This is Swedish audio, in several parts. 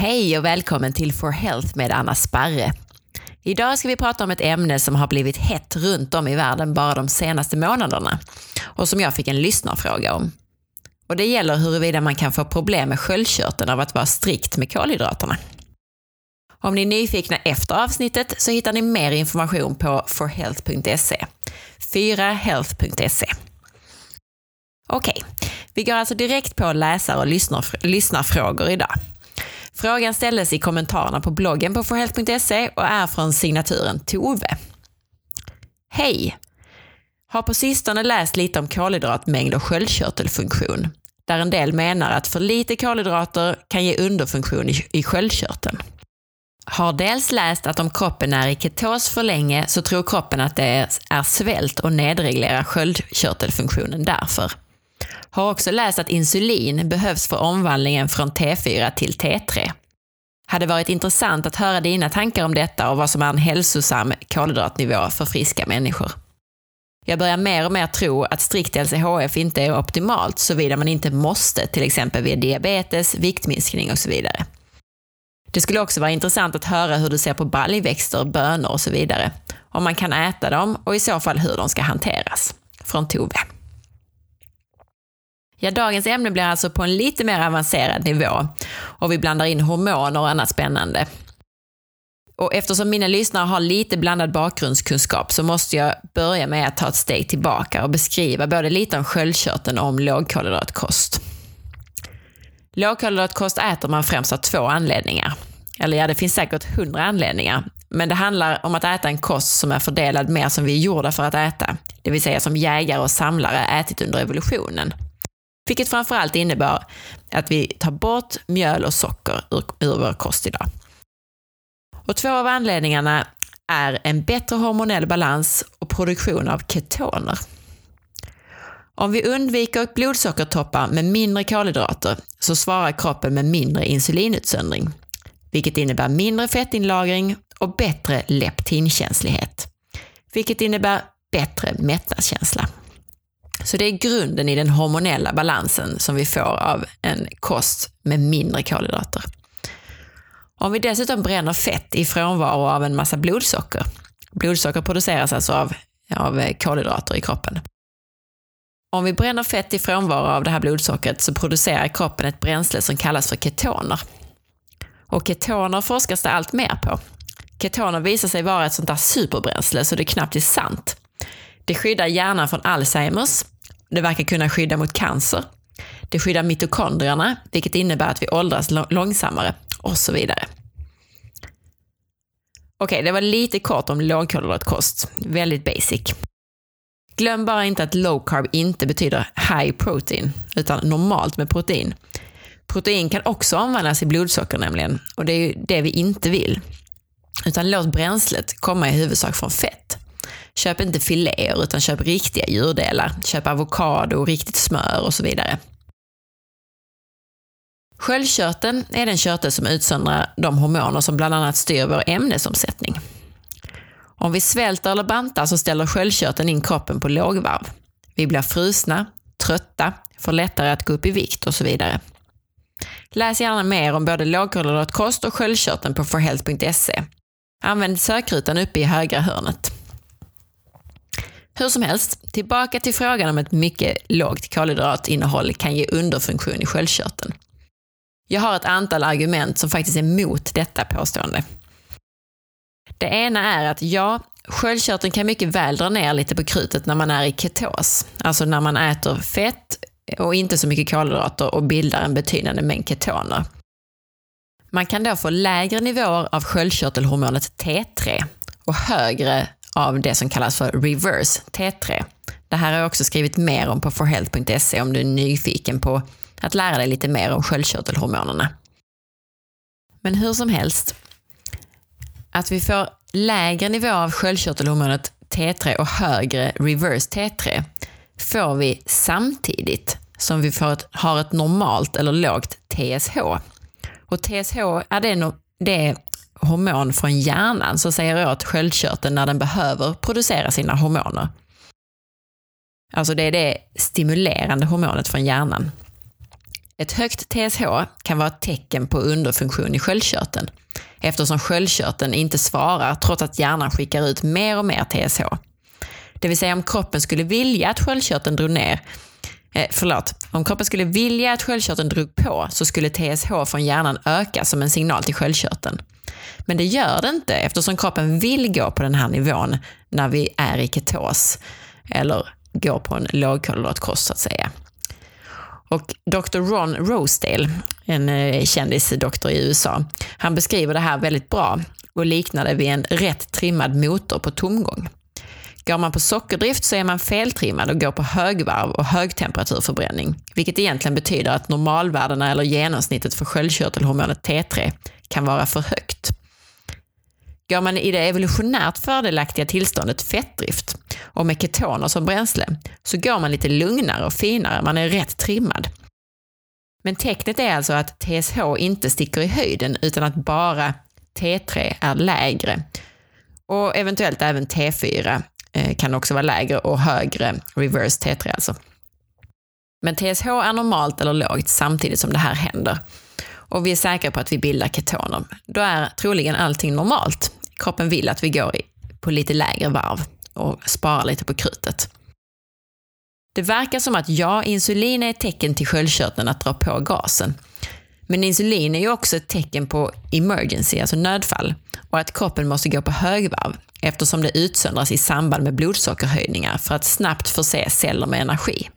Hej och välkommen till For Health med Anna Sparre. Idag ska vi prata om ett ämne som har blivit hett runt om i världen bara de senaste månaderna och som jag fick en lyssnarfråga om. Och det gäller huruvida man kan få problem med sköldkörteln av att vara strikt med kolhydraterna. Om ni är nyfikna efter avsnittet så hittar ni mer information på forhealth.se. 4health.se. Okej, vi går alltså direkt på läsar och lyssnarfrågor idag. Frågan ställdes i kommentarerna på bloggen på forhealth.se och är från signaturen Tove. Hej! Har på sistone läst lite om kolhydratmängd och sköldkörtelfunktion, där en del menar att för lite kolhydrater kan ge underfunktion i sköldkörteln. Har dels läst att om kroppen är i ketos för länge så tror kroppen att det är svält och nedreglerar sköldkörtelfunktionen därför. Har också läst att insulin behövs för omvandlingen från T4 till T3. Hade varit intressant att höra dina tankar om detta och vad som är en hälsosam kolhydratnivå för friska människor. Jag börjar mer och mer tro att strikt LCHF inte är optimalt såvida man inte måste, till exempel vid diabetes, viktminskning och så vidare. Det skulle också vara intressant att höra hur du ser på baljväxter, bönor och så vidare. Om man kan äta dem och i så fall hur de ska hanteras. Från Tove. Ja, dagens ämne blir alltså på en lite mer avancerad nivå och vi blandar in hormoner och annat spännande. Och eftersom mina lyssnare har lite blandad bakgrundskunskap så måste jag börja med att ta ett steg tillbaka och beskriva både lite om sköldkörteln och om lågkolhydratkost. Lågkolhydratkost äter man främst av två anledningar. Eller ja, det finns säkert hundra anledningar. Men det handlar om att äta en kost som är fördelad mer som vi är gjorda för att äta. Det vill säga som jägare och samlare ätit under evolutionen. Vilket framförallt innebär att vi tar bort mjöl och socker ur, ur vår kost idag. Och två av anledningarna är en bättre hormonell balans och produktion av ketoner. Om vi undviker blodsockertoppar med mindre kolhydrater så svarar kroppen med mindre insulinutsöndring, vilket innebär mindre fettinlagring och bättre leptinkänslighet, vilket innebär bättre mättnadskänsla. Så det är grunden i den hormonella balansen som vi får av en kost med mindre kolhydrater. Om vi dessutom bränner fett i frånvaro av en massa blodsocker, blodsocker produceras alltså av, av kolhydrater i kroppen. Om vi bränner fett i frånvaro av det här blodsockret så producerar kroppen ett bränsle som kallas för ketoner. Och ketoner forskas det allt mer på. Ketoner visar sig vara ett sånt där superbränsle så det knappt är sant. Det skyddar hjärnan från Alzheimers. Det verkar kunna skydda mot cancer. Det skyddar mitokondrierna, vilket innebär att vi åldras långsammare och så vidare. Okej, det var lite kort om lågkolhydratkost. Väldigt basic. Glöm bara inte att low carb inte betyder high protein, utan normalt med protein. Protein kan också omvandlas i blodsocker nämligen, och det är ju det vi inte vill. Utan låt bränslet komma i huvudsak från fett. Köp inte filéer utan köp riktiga djurdelar. Köp avokado, riktigt smör och så vidare. Sköldkörteln är den körtel som utsöndrar de hormoner som bland annat styr vår ämnesomsättning. Om vi svälter eller bantar så ställer sköldkörteln in kroppen på lågvarv. Vi blir frusna, trötta, får lättare att gå upp i vikt och så vidare. Läs gärna mer om både lågkolhydratkost och sköldkörteln på forhealth.se. Använd sökrutan uppe i högra hörnet. Hur som helst, tillbaka till frågan om ett mycket lågt kolhydratinnehåll kan ge underfunktion i sköldkörteln. Jag har ett antal argument som faktiskt är emot detta påstående. Det ena är att ja, sköldkörteln kan mycket väl dra ner lite på krutet när man är i ketos, alltså när man äter fett och inte så mycket kolhydrater och bildar en betydande mängd ketoner. Man kan då få lägre nivåer av sköldkörtelhormonet T3 och högre av det som kallas för reverse T3. Det här har jag också skrivit mer om på forhealth.se om du är nyfiken på att lära dig lite mer om sköldkörtelhormonerna. Men hur som helst, att vi får lägre nivå av sköldkörtelhormonet T3 och högre reverse T3 får vi samtidigt som vi får ett, har ett normalt eller lågt TSH. Och TSH är det, det hormon från hjärnan som säger åt sköldkörteln när den behöver producera sina hormoner. Alltså det är det stimulerande hormonet från hjärnan. Ett högt TSH kan vara ett tecken på underfunktion i sköldkörteln eftersom sköldkörteln inte svarar trots att hjärnan skickar ut mer och mer TSH. Det vill säga om kroppen skulle vilja att sköldkörteln drog ner eh, förlåt, om kroppen skulle vilja att sköldkörteln drog på så skulle TSH från hjärnan öka som en signal till sköldkörteln. Men det gör det inte eftersom kroppen vill gå på den här nivån när vi är i ketos eller går på en lågkolhydratkost så att säga. Och Dr. Ron Rosedale, en eh, kändisdoktor i USA, han beskriver det här väldigt bra och liknar det vid en rätt trimmad motor på tomgång. Går man på sockerdrift så är man feltrimmad och går på högvarv och högtemperaturförbränning, vilket egentligen betyder att normalvärdena eller genomsnittet för sköldkörtelhormonet T3 kan vara för högt. Går man i det evolutionärt fördelaktiga tillståndet fettdrift och med ketoner som bränsle så går man lite lugnare och finare, man är rätt trimmad. Men tecknet är alltså att TSH inte sticker i höjden utan att bara T3 är lägre. Och eventuellt även T4 eh, kan också vara lägre och högre, reverse T3 alltså. Men TSH är normalt eller lågt samtidigt som det här händer. Och vi är säkra på att vi bildar ketoner. Då är troligen allting normalt. Kroppen vill att vi går på lite lägre varv och sparar lite på krutet. Det verkar som att ja, insulin är ett tecken till sköldkörteln att dra på gasen. Men insulin är ju också ett tecken på emergency, alltså nödfall, och att kroppen måste gå på högvarv eftersom det utsöndras i samband med blodsockerhöjningar för att snabbt förse celler med energi.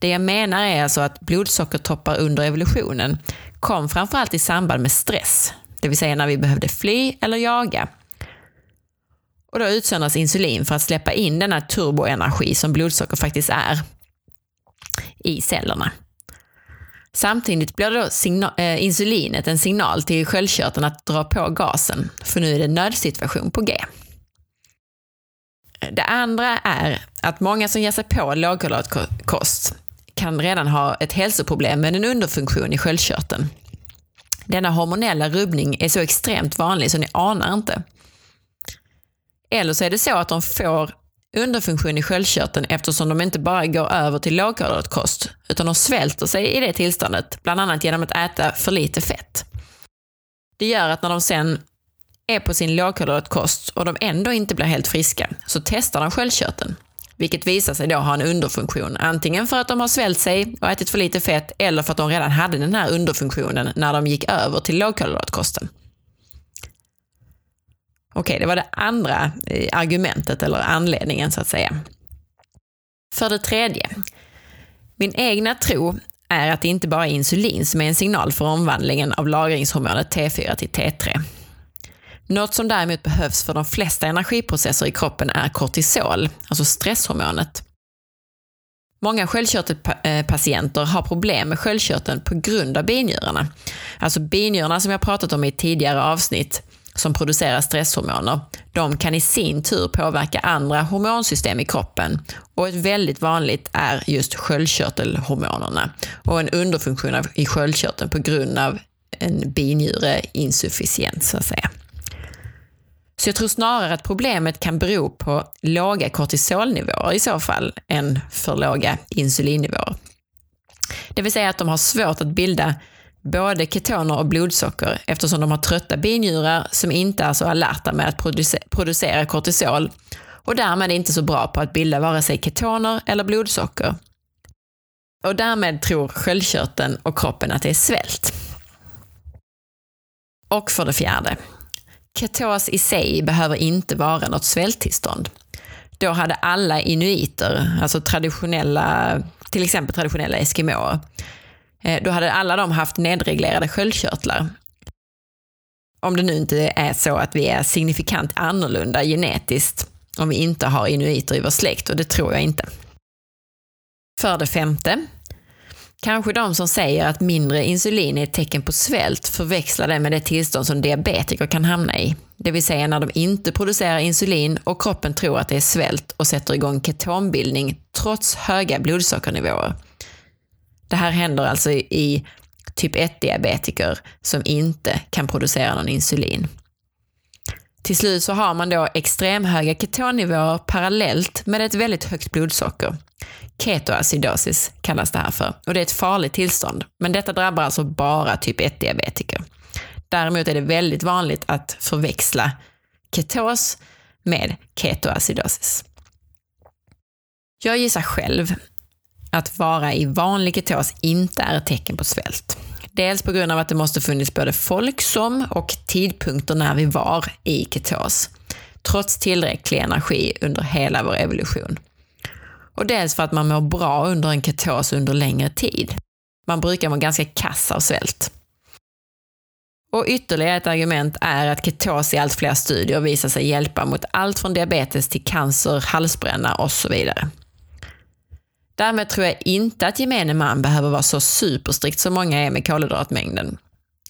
Det jag menar är alltså att blodsockertoppar under evolutionen kom framförallt i samband med stress, det vill säga när vi behövde fly eller jaga. Och då utsöndras insulin för att släppa in denna turboenergi som blodsocker faktiskt är i cellerna. Samtidigt blir då eh, insulinet en signal till sköldkörteln att dra på gasen, för nu är det nödsituation på G. Det andra är att många som ger sig på lågkolhydratkost kan redan ha ett hälsoproblem med en underfunktion i sköldkörteln. Denna hormonella rubbning är så extremt vanlig så ni anar inte. Eller så är det så att de får underfunktion i sköldkörteln eftersom de inte bara går över till lågkolhydratkost utan de svälter sig i det tillståndet, bland annat genom att äta för lite fett. Det gör att när de sen är på sin lågkolhydratkost och de ändå inte blir helt friska så testar de sköldkörteln. Vilket visar sig då ha en underfunktion, antingen för att de har svält sig och ätit för lite fett eller för att de redan hade den här underfunktionen när de gick över till lågkolhydratkosten. Okej, det var det andra eh, argumentet eller anledningen så att säga. För det tredje, min egna tro är att det inte bara är insulin som är en signal för omvandlingen av lagringshormonet T4 till T3. Något som däremot behövs för de flesta energiprocesser i kroppen är kortisol, alltså stresshormonet. Många sköldkörtelpatienter har problem med sköldkörteln på grund av binjurarna. Alltså binjurarna som jag pratat om i tidigare avsnitt som producerar stresshormoner, de kan i sin tur påverka andra hormonsystem i kroppen. Och ett väldigt vanligt är just sköldkörtelhormonerna och en underfunktion i sköldkörteln på grund av en binjureinsufficiens, så att säga. Så jag tror snarare att problemet kan bero på låga kortisolnivåer i så fall, än för låga insulinnivåer. Det vill säga att de har svårt att bilda både ketoner och blodsocker eftersom de har trötta binjurar som inte är så alerta med att producera kortisol och därmed inte så bra på att bilda vare sig ketoner eller blodsocker. Och därmed tror sköldkörteln och kroppen att det är svält. Och för det fjärde, ketos i sig behöver inte vara något svälttillstånd. Då hade alla inuiter, alltså traditionella, till exempel traditionella eskimåer, eh, då hade alla de haft nedreglerade sköldkörtlar. Om det nu inte är så att vi är signifikant annorlunda genetiskt om vi inte har inuiter i vår släkt och det tror jag inte. För det femte, kanske de som säger att mindre insulin är ett tecken på svält förväxlar det med det tillstånd som diabetiker kan hamna i. Det vill säga när de inte producerar insulin och kroppen tror att det är svält och sätter igång ketonbildning trots höga blodsockernivåer. Det här händer alltså i typ 1-diabetiker som inte kan producera någon insulin. Till slut så har man då extremhöga ketonnivåer parallellt med ett väldigt högt blodsocker. Ketoacidosis kallas det här för och det är ett farligt tillstånd. Men detta drabbar alltså bara typ 1-diabetiker. Däremot är det väldigt vanligt att förväxla ketos med ketoacidosis. Jag gissar själv att vara i vanlig ketos inte är ett tecken på svält. Dels på grund av att det måste funnits både folk som och tidpunkter när vi var i ketos, trots tillräcklig energi under hela vår evolution. Och dels för att man mår bra under en ketos under längre tid. Man brukar vara ganska kass av svält. Och ytterligare ett argument är att ketos i allt fler studier visar sig hjälpa mot allt från diabetes till cancer, halsbränna och så vidare. Därmed tror jag inte att gemene man behöver vara så superstrikt som många är med kolhydratmängden.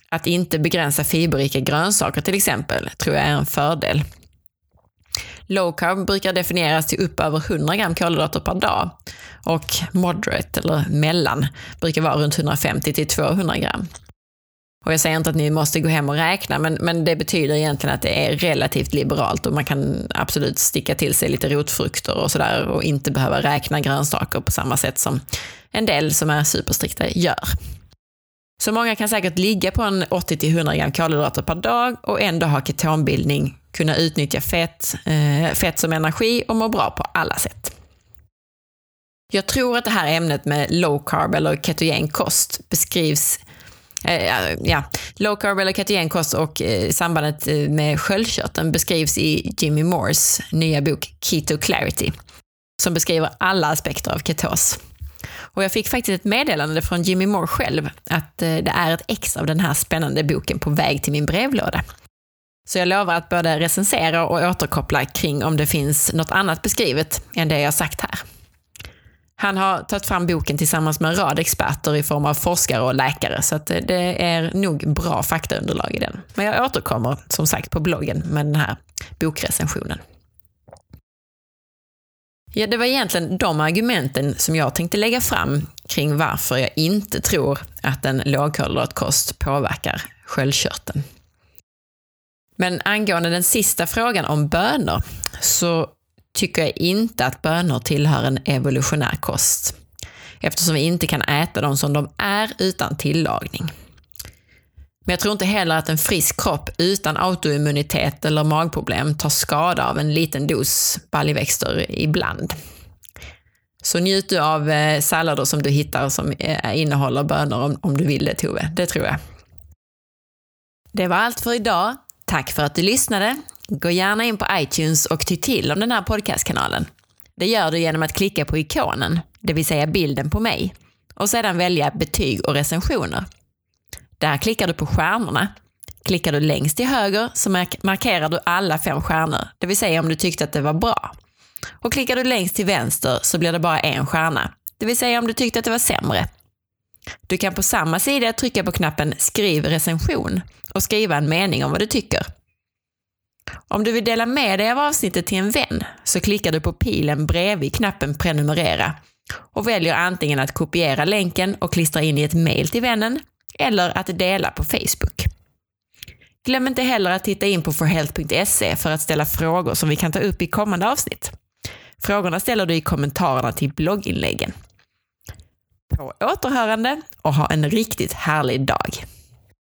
Att inte begränsa fiberrika grönsaker till exempel tror jag är en fördel. Low carb brukar definieras till upp över 100 gram kolhydrater per dag och moderate, eller mellan, brukar vara runt 150 till 200 gram. Och jag säger inte att ni måste gå hem och räkna, men, men det betyder egentligen att det är relativt liberalt och man kan absolut sticka till sig lite rotfrukter och sådär och inte behöva räkna grönsaker på samma sätt som en del som är superstrikta gör. Så många kan säkert ligga på en 80-100 gram kolhydrater per dag och ändå ha ketonbildning, kunna utnyttja fett, eh, fett som energi och må bra på alla sätt. Jag tror att det här ämnet med low carb eller ketogen kost beskrivs Eh, ja, low carb eller ketogenkost och eh, sambandet eh, med sköldkörteln beskrivs i Jimmy Moores nya bok Keto Clarity, som beskriver alla aspekter av ketos. Och jag fick faktiskt ett meddelande från Jimmy Moore själv att eh, det är ett ex av den här spännande boken på väg till min brevlåda. Så jag lovar att både recensera och återkoppla kring om det finns något annat beskrivet än det jag sagt här. Han har tagit fram boken tillsammans med en rad experter i form av forskare och läkare, så att eh, det är nog bra faktaunderlag i den. Men jag återkommer som sagt på bloggen med den här bokrecensionen. Ja, det var egentligen de argumenten som jag tänkte lägga fram kring varför jag inte tror att en lågkolhydratkost påverkar sköldkörteln. Men angående den sista frågan om bönor så tycker jag inte att bönor tillhör en evolutionär kost, eftersom vi inte kan äta dem som de är utan tillagning. Men jag tror inte heller att en frisk kropp utan autoimmunitet eller magproblem tar skada av en liten dos baljväxter ibland. Så njut du av eh, sallader som du hittar som eh, innehåller bönor om, om du vill det Tove, det tror jag. Det var allt för idag. Tack för att du lyssnade. Gå gärna in på iTunes och ty till om den här podcastkanalen. Det gör du genom att klicka på ikonen, det vill säga bilden på mig, och sedan välja betyg och recensioner. Där klickar du på stjärnorna. Klickar du längst till höger så markerar du alla fem stjärnor, det vill säga om du tyckte att det var bra. Och klickar du längst till vänster så blir det bara en stjärna, det vill säga om du tyckte att det var sämre. Du kan på samma sida trycka på knappen Skriv recension och skriva en mening om vad du tycker. Om du vill dela med dig av avsnittet till en vän så klickar du på pilen bredvid knappen prenumerera och väljer antingen att kopiera länken och klistra in i ett mail till vännen eller att dela på Facebook. Glöm inte heller att titta in på forhealth.se för att ställa frågor som vi kan ta upp i kommande avsnitt. Frågorna ställer du i kommentarerna till blogginläggen. På återhörande och ha en riktigt härlig dag.